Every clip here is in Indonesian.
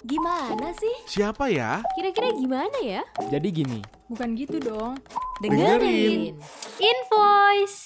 Gimana sih? Siapa ya? Kira-kira gimana ya? Jadi gini, Bukan gitu dong. Dengerin. Invoice.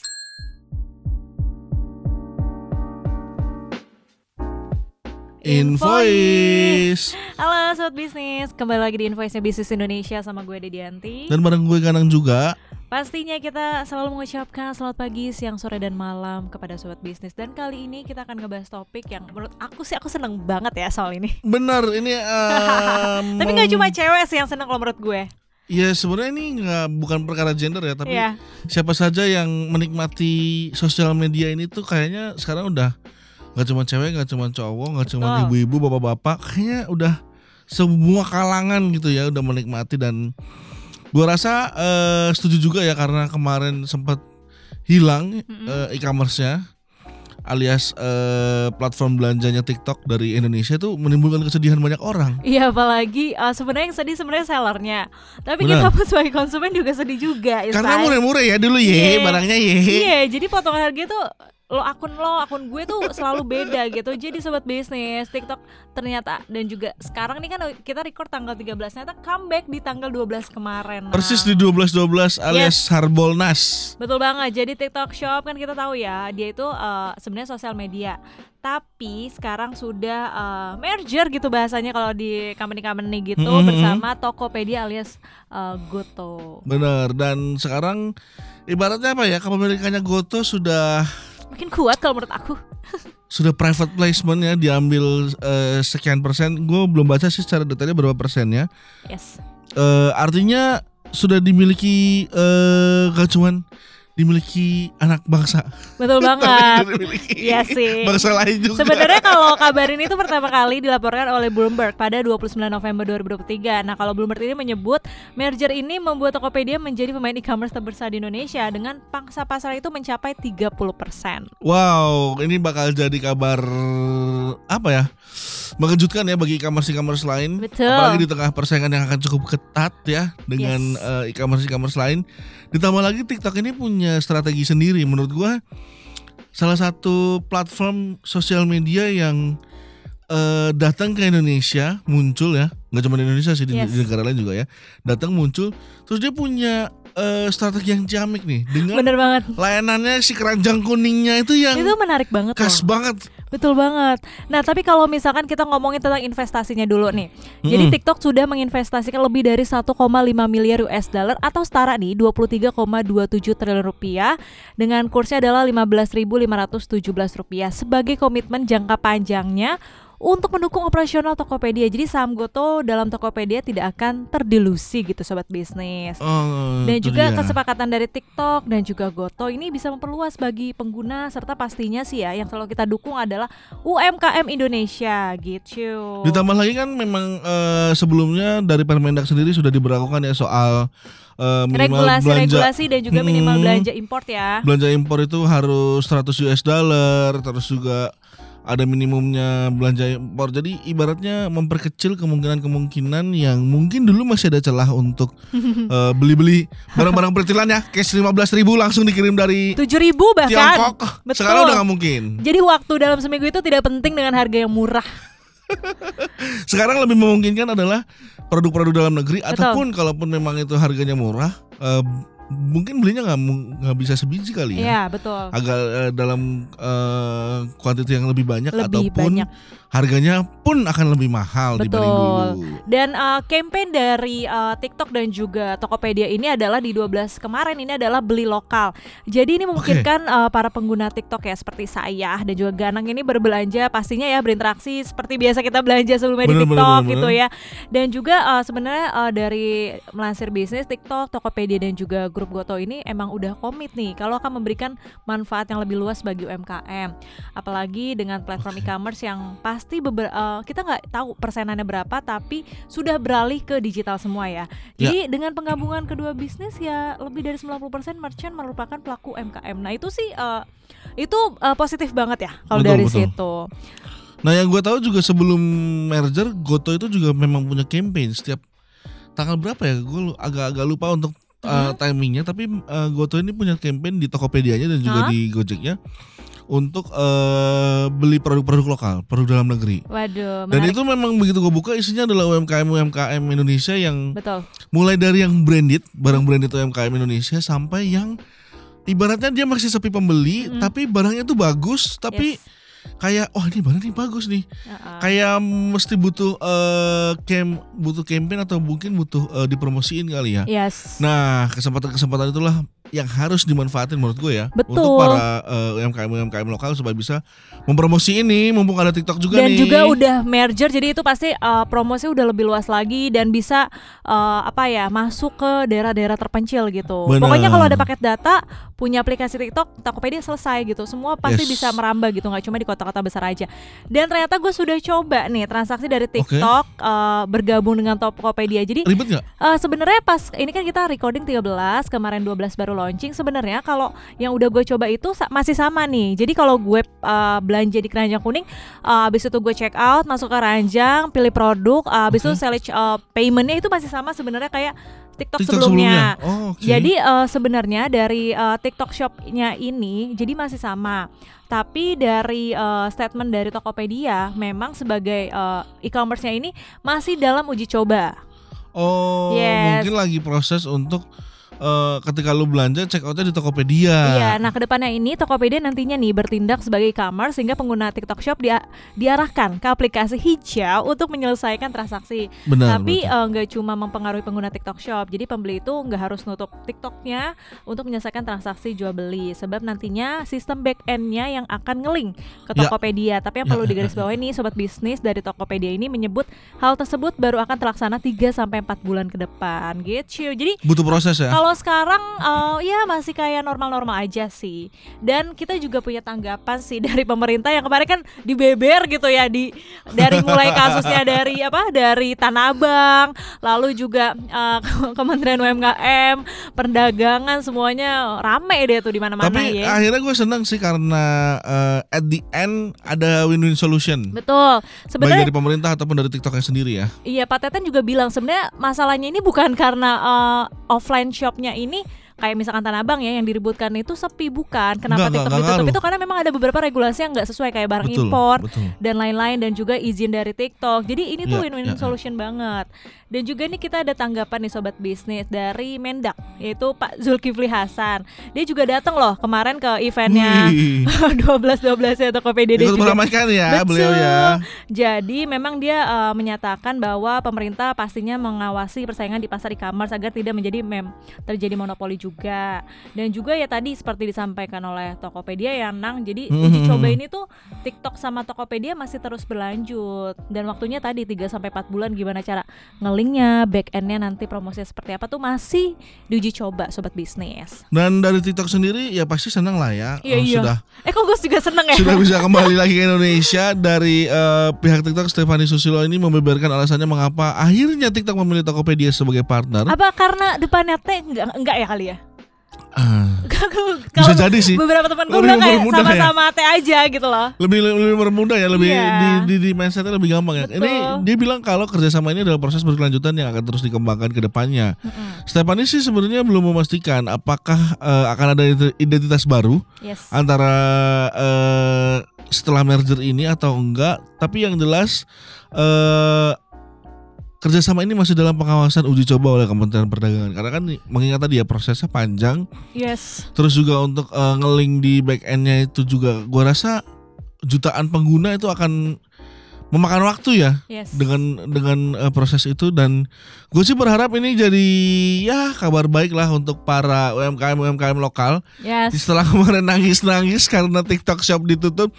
Invoice. Halo Sobat Bisnis, kembali lagi di Invoice Bisnis Indonesia sama gue Dedianti Dan bareng gue Ganang juga. Pastinya kita selalu mengucapkan selamat pagi, siang, sore, dan malam kepada Sobat Bisnis. Dan kali ini kita akan ngebahas topik yang menurut aku sih aku seneng banget ya soal ini. Benar, ini um, Tapi gak cuma cewek sih yang seneng kalau menurut gue. Ya sebenarnya ini nggak bukan perkara gender ya, tapi Iya. siapa saja yang menikmati sosial media ini tuh kayaknya sekarang udah nggak cuma cewek, nggak cuma cowok, nggak cuma ibu-ibu, bapak-bapak, kayaknya udah semua kalangan gitu ya udah menikmati dan gua rasa eh, setuju juga ya karena kemarin sempat hilang eh, e-commerce-nya alias eh, platform belanjanya TikTok dari Indonesia itu menimbulkan kesedihan banyak orang. Iya apalagi uh, sebenarnya yang sedih sebenarnya sellernya Tapi Benar. kita pun sebagai konsumen juga sedih juga Karena murah-murah ya dulu ye, Iya. barangnya ye. Iya, jadi potongan harga tuh lo akun lo, akun gue tuh selalu beda gitu. Jadi sobat bisnis, TikTok ternyata dan juga sekarang nih kan kita record tanggal 13 ternyata comeback di tanggal 12 kemarin. Nah, Persis di 12-12 alias Harbolnas. Betul banget. Jadi TikTok Shop kan kita tahu ya, dia itu eh, sebenarnya sosial media. Tapi sekarang sudah eh, merger gitu bahasanya kalau di company-company gitu Mhm. bersama Tokopedia alias eh, Goto. Bener dan sekarang ibaratnya apa ya kepemilikannya Goto sudah Makin kuat kalau menurut aku. sudah private placement ya diambil eh, sekian persen. Gue belum baca sih secara detailnya berapa persennya. Yes. Eh, artinya sudah dimiliki eh gak cuman dimiliki anak bangsa, Betul banget. Iya sih. bangsa lain juga. Sebenarnya kalau kabar ini tuh pertama kali dilaporkan oleh Bloomberg pada 29 November 2023. Nah, kalau Bloomberg ini menyebut merger ini membuat Tokopedia menjadi pemain e-commerce terbesar di Indonesia dengan pangsa pasar itu mencapai 30%. Wow, ini bakal jadi kabar apa ya? Mengejutkan ya bagi e-commerce e-commerce lain. Betul. Apalagi di tengah persaingan yang akan cukup ketat ya dengan Yes. eh, e-commerce e-commerce lain. Ditambah lagi TikTok ini punya strategi sendiri menurut gua. Salah satu platform sosial media yang eh, datang ke Indonesia muncul ya, nggak cuma di Indonesia sih di, Yes. di negara lain juga ya. Datang muncul, terus dia punya eh, strategi yang ciamik nih dengan Bener banget. layanannya si keranjang kuningnya itu yang Itu menarik banget khas loh. banget. Betul banget. Nah, tapi kalau misalkan kita ngomongin tentang investasinya dulu nih. Jadi Mm-mm. TikTok sudah menginvestasikan lebih dari 1,5 miliar US dollar atau setara nih 23,27 triliun rupiah dengan kursnya adalah 15.517 rupiah sebagai komitmen jangka panjangnya untuk mendukung operasional Tokopedia. Jadi saham Goto dalam Tokopedia tidak akan terdilusi gitu sobat bisnis. Oh, Dan juga dia. kesepakatan dari TikTok dan juga Goto ini bisa memperluas bagi pengguna serta pastinya sih ya yang selalu kita dukung adalah UMKM Indonesia gitu. Ditambah lagi kan memang eh, sebelumnya dari Permendak sendiri sudah diberlakukan ya soal eh, minimal belanja Regulasi-regulasi dan juga minimal Hmm. belanja import ya. belanja impor itu harus 100 US dollar terus juga ada minimumnya belanja impor. Jadi ibaratnya memperkecil kemungkinan-kemungkinan yang mungkin dulu masih ada celah untuk eh, beli-beli barang-barang pertilan ya, cash 15.000 langsung dikirim dari 7000 bahkan. Tiongkok. Betul. Sekarang udah nggak mungkin. Jadi waktu dalam seminggu itu tidak penting dengan harga yang murah. Sekarang lebih memungkinkan adalah produk-produk dalam negeri Betul. ataupun kalaupun memang itu harganya murah, eh, mungkin belinya nggak nggak bisa sebiji kali ya. Iya, betul. Agak eh, dalam eh, kuantiti yang lebih banyak Lebih ataupun banyak. Harganya pun akan lebih mahal dibanding Betul. dulu. Dan uh, campaign dari uh, TikTok dan juga Tokopedia ini adalah di 12 kemarin ini adalah beli lokal. Jadi ini memungkinkan uh, para pengguna TikTok ya seperti saya dan juga Ganang ini berbelanja pastinya ya berinteraksi seperti biasa kita belanja sebelumnya di Bener, bener, TikTok bener, gitu bener. ya. Dan juga uh, sebenarnya uh, dari melansir bisnis TikTok, Tokopedia dan juga grup Goto ini emang udah komit nih kalau akan memberikan manfaat yang lebih luas bagi UMKM. Apalagi dengan platform e-commerce yang pasti beber, eh, kita nggak tahu persenannya berapa tapi sudah beralih ke digital semua ya. Jadi dengan penggabungan kedua bisnis ya lebih dari 90% merchant merupakan pelaku UMKM. Nah, itu sih eh, itu eh, positif banget ya kalau Betul, dari betul. situ. Nah yang gue tahu juga sebelum merger Goto itu juga memang punya campaign setiap tanggal berapa ya? Gue agak-agak lupa untuk uh, timingnya. Tapi uh, Goto ini punya campaign di Tokopedia-nya dan juga Hah? di Gojeknya untuk eh, beli produk-produk lokal, produk dalam negeri. Waduh, Dan menarik. itu memang begitu gue buka isinya adalah UMKM UMKM Indonesia yang betul. mulai dari yang branded, barang branded UMKM Indonesia sampai yang ibaratnya dia masih sepi pembeli, Mm-mm. tapi barangnya tuh bagus, tapi Yes. kayak wah ini barang ini bagus nih. Uh-uh. Kayak mesti butuh eh camp butuh campaign atau mungkin butuh eh, dipromosiin kali ya. Yes. Nah, kesempatan-kesempatan itulah yang harus dimanfaatin menurut gue ya Betul. untuk para eh, UMKM UMKM lokal supaya bisa mempromosi ini mumpung ada TikTok juga dan nih. juga udah merger jadi itu pasti uh, promosi udah lebih luas lagi dan bisa uh, apa ya masuk ke daerah-daerah terpencil gitu. Benar. Pokoknya kalau ada paket data punya aplikasi TikTok, Tokopedia selesai gitu. Semua pasti Yes. bisa merambah gitu, nggak cuma di kota-kota besar aja. Dan ternyata gue sudah coba nih transaksi dari TikTok uh, bergabung dengan Tokopedia. Jadi ribet nggak? Uh, sebenarnya pas ini kan kita recording 13 kemarin 12 baru launching sebenarnya kalau yang udah gue coba itu sa- masih sama nih jadi kalau gue uh, belanja di keranjang kuning uh, abis itu gue check out masuk ke ranjang pilih produk uh, abis itu Oke. select uh, paymentnya itu masih sama sebenarnya kayak TikTok, TikTok sebelumnya. sebelumnya. Oh, oke. Jadi uh, sebenarnya dari uh, TikTok Shop-nya ini jadi masih sama. Tapi dari uh, statement dari Tokopedia memang sebagai uh, e-commerce-nya ini masih dalam uji coba. Oh, Yes. mungkin lagi proses untuk eh, ketika lu belanja check outnya di Tokopedia. Iya, nah ke depannya ini Tokopedia nantinya nih bertindak sebagai e-commerce sehingga pengguna TikTok Shop dia diarahkan ke aplikasi hijau untuk menyelesaikan transaksi. Benar. Tapi eh, nggak cuma mempengaruhi pengguna TikTok Shop, jadi pembeli itu nggak harus nutup TikToknya untuk menyelesaikan transaksi jual beli, sebab nantinya sistem back end-nya yang akan ngelink ke Ya. Tokopedia. Tapi yang Ya, perlu ya, digarisbawahi nih sobat bisnis dari Tokopedia ini menyebut hal tersebut baru akan terlaksana 3 sampai 4 bulan ke depan gitu. Jadi butuh proses ya. kalau sekarang eh, ya masih kayak normal-normal aja sih. Dan kita juga punya tanggapan sih dari pemerintah yang kemarin kan dibeber gitu ya di dari mulai kasusnya dari apa dari Tanah Abang, lalu juga eh, Kementerian UMKM, perdagangan semuanya rame deh tuh di mana-mana Tapi ya. akhirnya gue senang sih karena eh, at the end ada win-win solution. Betul. Sebenarnya dari pemerintah ataupun dari TikToknya sendiri ya. Iya Pak Teten juga bilang sebenarnya masalahnya ini bukan karena uh, offline shopnya ini kayak misalkan Tanah Abang ya yang diributkan itu sepi bukan kenapa Enggak, TikTok enggak ditutup itu karena memang ada beberapa regulasi yang nggak sesuai kayak barang betul. impor Betul. dan lain-lain dan juga izin dari TikTok jadi ini tuh Ya, win-win ya, ya. solution banget dan juga nih kita ada tanggapan nih sobat bisnis dari Mendak yaitu Pak Zulkifli Hasan dia juga datang loh kemarin ke eventnya Wih. 12 12 ya Tokopedia dia Ikut juga meramaikan ya Betul. beliau ya. jadi memang dia uh, menyatakan bahwa pemerintah pastinya mengawasi persaingan di pasar e-commerce agar tidak menjadi mem terjadi monopoli juga. Dan juga ya tadi seperti disampaikan oleh Tokopedia ya Nang. Jadi uji Mhm. coba ini tuh TikTok sama Tokopedia masih terus berlanjut dan waktunya tadi 3 sampai 4 bulan gimana cara ngelinknya, back endnya nanti promosinya seperti apa tuh masih diuji coba sobat bisnis. Dan dari TikTok sendiri ya pasti senang lah ya. Iya, Oh, iya. Sudah Eh kok Gus juga seneng ya? sudah bisa kembali lagi ke Indonesia dari eh, pihak TikTok Stefani Susilo ini membeberkan alasannya mengapa akhirnya TikTok memilih Tokopedia sebagai partner. Apa karena depannya T enggak enggak ya kali ya? Kalau bisa jadi sih. beberapa teman gue bilang kayak mempermudah ya. sama-sama teh aja gitu loh. lebih lebih bermudah ya lebih Iya. di, di, di mindsetnya lebih gampang ya. Betul. Ini dia bilang kalau kerjasama ini adalah proses berkelanjutan yang akan terus dikembangkan ke depannya. Stefani sih sebenarnya belum memastikan apakah eh, akan ada identitas baru Yes. antara eh, setelah merger ini atau enggak. Tapi yang jelas eh, kerjasama ini masih dalam pengawasan uji coba oleh Kementerian Perdagangan karena kan mengingat tadi ya prosesnya panjang. Yes. Terus juga untuk eh, ngeling di back endnya itu juga gua rasa jutaan pengguna itu akan memakan waktu ya Yes. dengan dengan eh, proses itu dan gue sih berharap ini jadi ya kabar baik lah untuk para UMKM UMKM lokal Yes. setelah kemarin nangis nangis karena TikTok Shop ditutup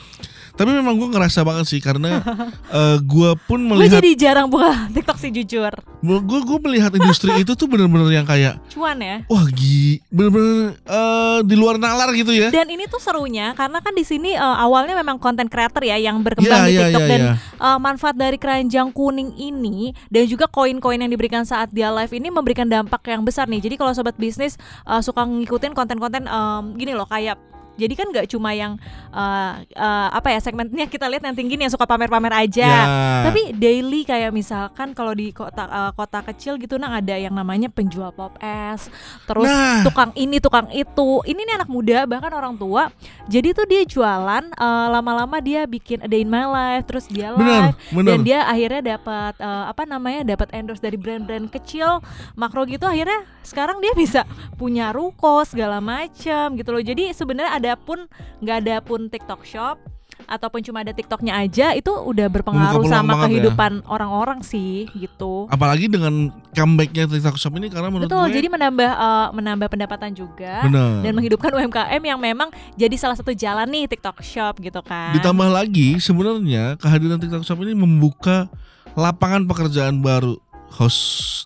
tapi memang gue ngerasa banget sih karena eh, gue pun Gue melihat jadi jarang buka TikTok sih jujur. Gue gue melihat industri itu tuh bener-bener yang kayak Cuan ya. wah gi bener-bener eh, di luar nalar gitu ya Dan ini tuh serunya karena kan di sini eh, awalnya memang konten creator ya yang berkembang Iya, di iya, TikTok iya, dan iya. eh, manfaat dari keranjang kuning ini dan juga koin-koin yang diberikan saat dia live ini memberikan dampak yang besar nih. Jadi kalau sobat bisnis eh, suka ngikutin konten-konten em, gini loh kayak Jadi kan nggak cuma yang uh, uh, apa ya segmennya kita lihat yang tinggi nih yang suka pamer-pamer aja. Ya. Tapi daily kayak misalkan kalau di kota uh, kota kecil gitu nah ada yang namanya penjual pop es, terus Nah. tukang ini tukang itu. Ini nih anak muda bahkan orang tua. Jadi tuh dia jualan uh, lama-lama dia bikin a day in my life, terus dia Bener, live bener. dan dia akhirnya dapat uh, apa namanya dapat endorse dari brand-brand kecil makro gitu akhirnya sekarang dia bisa punya ruko segala macam gitu loh. Jadi sebenarnya ada pun nggak ada pun TikTok Shop ataupun cuma ada TikToknya aja itu udah berpengaruh sama ya. kehidupan orang-orang sih gitu. Apalagi dengan comebacknya TikTok Shop ini karena menurut Betul, gue jadi menambah uh, menambah pendapatan juga bener. dan menghidupkan UMKM yang memang jadi salah satu jalan nih TikTok Shop gitu kan. Ditambah lagi sebenarnya kehadiran TikTok Shop ini membuka lapangan pekerjaan baru. Host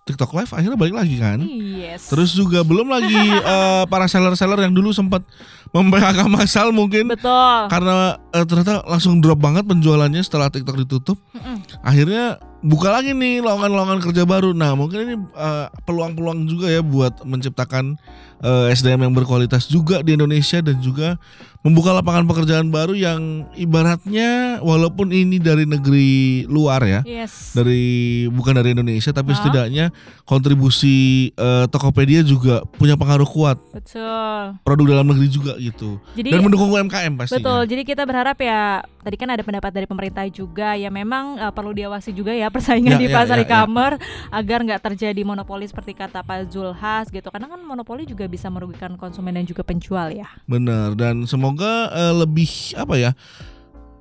TikTok Live akhirnya balik lagi kan. Yes. Terus juga belum lagi eh, para seller-seller yang dulu sempat mem-PHK massal mungkin betul. karena eh, ternyata langsung drop banget penjualannya setelah TikTok ditutup. Mm-mm. Akhirnya buka lagi nih lowongan-lowongan kerja baru. Nah, mungkin ini eh, peluang-peluang juga ya buat menciptakan eh, SDM yang berkualitas juga di Indonesia dan juga membuka lapangan pekerjaan baru yang ibaratnya walaupun ini dari negeri luar ya, Yes. dari bukan dari Indonesia tapi Hah? setidaknya kontribusi eh, Tokopedia juga punya pengaruh kuat Betul. produk dalam negeri juga gitu Jadi dan mendukung UMKM pastinya. betul. Jadi kita berharap ya tadi kan ada pendapat dari pemerintah juga ya memang uh, perlu diawasi juga ya persaingan Ya, di ya, pasar ya, ya. e-commerce agar nggak terjadi monopoli seperti kata Pak Zulhas gitu. Karena kan monopoli juga bisa merugikan konsumen dan juga penjual ya. Benar dan semoga eh, lebih apa ya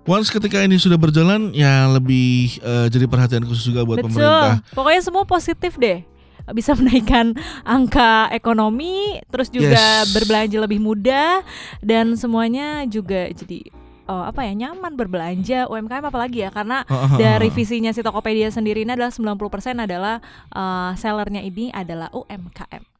Once ketika ini sudah berjalan ya lebih eh, jadi perhatian khusus juga buat Betul. pemerintah. Pokoknya semua positif deh. Bisa menaikkan angka ekonomi, terus juga Yes. berbelanja lebih mudah dan semuanya juga jadi oh, apa ya nyaman berbelanja UMKM apalagi ya karena dari visinya si Tokopedia sendiri ini adalah 90% adalah eh, sellernya ini adalah UMKM.